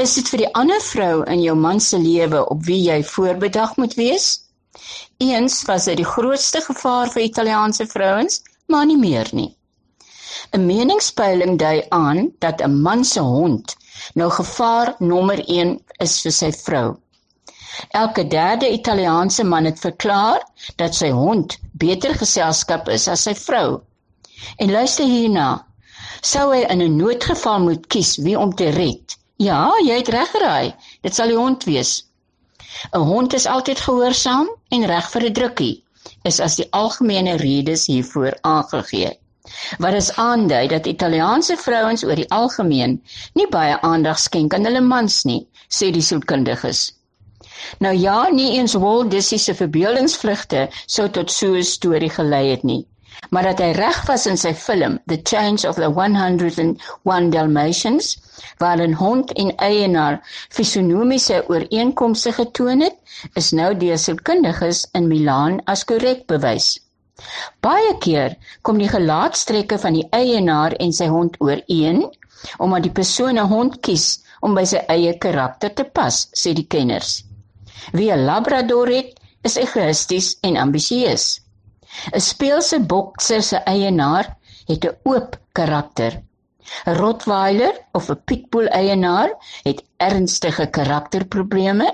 Is dit vir die ander vrou in jou man se lewe op wie jy voorbedag moet wees? Eens was dit die grootste gevaar vir Italiaanse vrouens, maar nie meer nie. 'n Meningspeiling dui aan dat 'n man se hond nou gevaar nommer 1 is vir sy vrou. Elke derde Italiaanse man het verklaar dat sy hond beter geselskap is as sy vrou. En luister hierna. Sou hy in 'n noodgeval moet kies wie om te red? Ja, jy het reg geraai. Dit sal die hond wees. 'n Hond is altyd gehoorsaam en reg vir 'n drukkie, is as die algemene redes hiervoor aangegee. Wat is aandui dat Italiaanse vrouens oor die algemeen nie baie aandag skenk aan hulle mans nie, sê die sielkundiges. Nou ja, nie eens Walt Disney se verbeeldingsvlugte sou tot so 'n storie gelei het nie. Maar dat hy reg was in sy film The Change of the 101 Dalmatians, waar 'n hond en eienaar fisionomiese ooreenkomste getoon het, is nou deur sielkundiges in Milaan as korrek bewys. Baie keer kom die gelaatstrekke van die eienaar en sy hond ooreen, omdat die persoon 'n hond kies om by sy eie karakter te pas, sê die kenners. Wie 'n labrador het, is egoïsties en ambisieus. 'n Speelse bokser se eienaar het 'n oop karakter. 'n Rottweiler of 'n pitbull eienaar het ernstige karakterprobleme.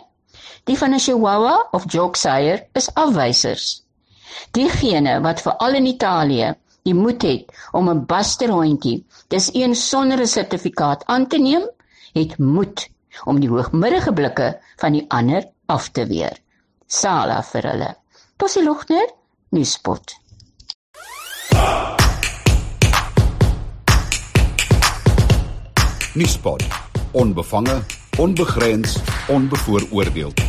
Die van 'n Chihuahua of Yorkshire is afwysers. Diegene wat veral in Italië die moed het om 'n basterhondjie, dis een sonder 'n sertifikaat aan te neem, het moed om die hoogmiddelike blikke van die ander af te weer. Sala vir hulle. Tosie Lugner, Nuuspot. Nuuspot. Onbevange, onbegrens, onbevooroordeeld.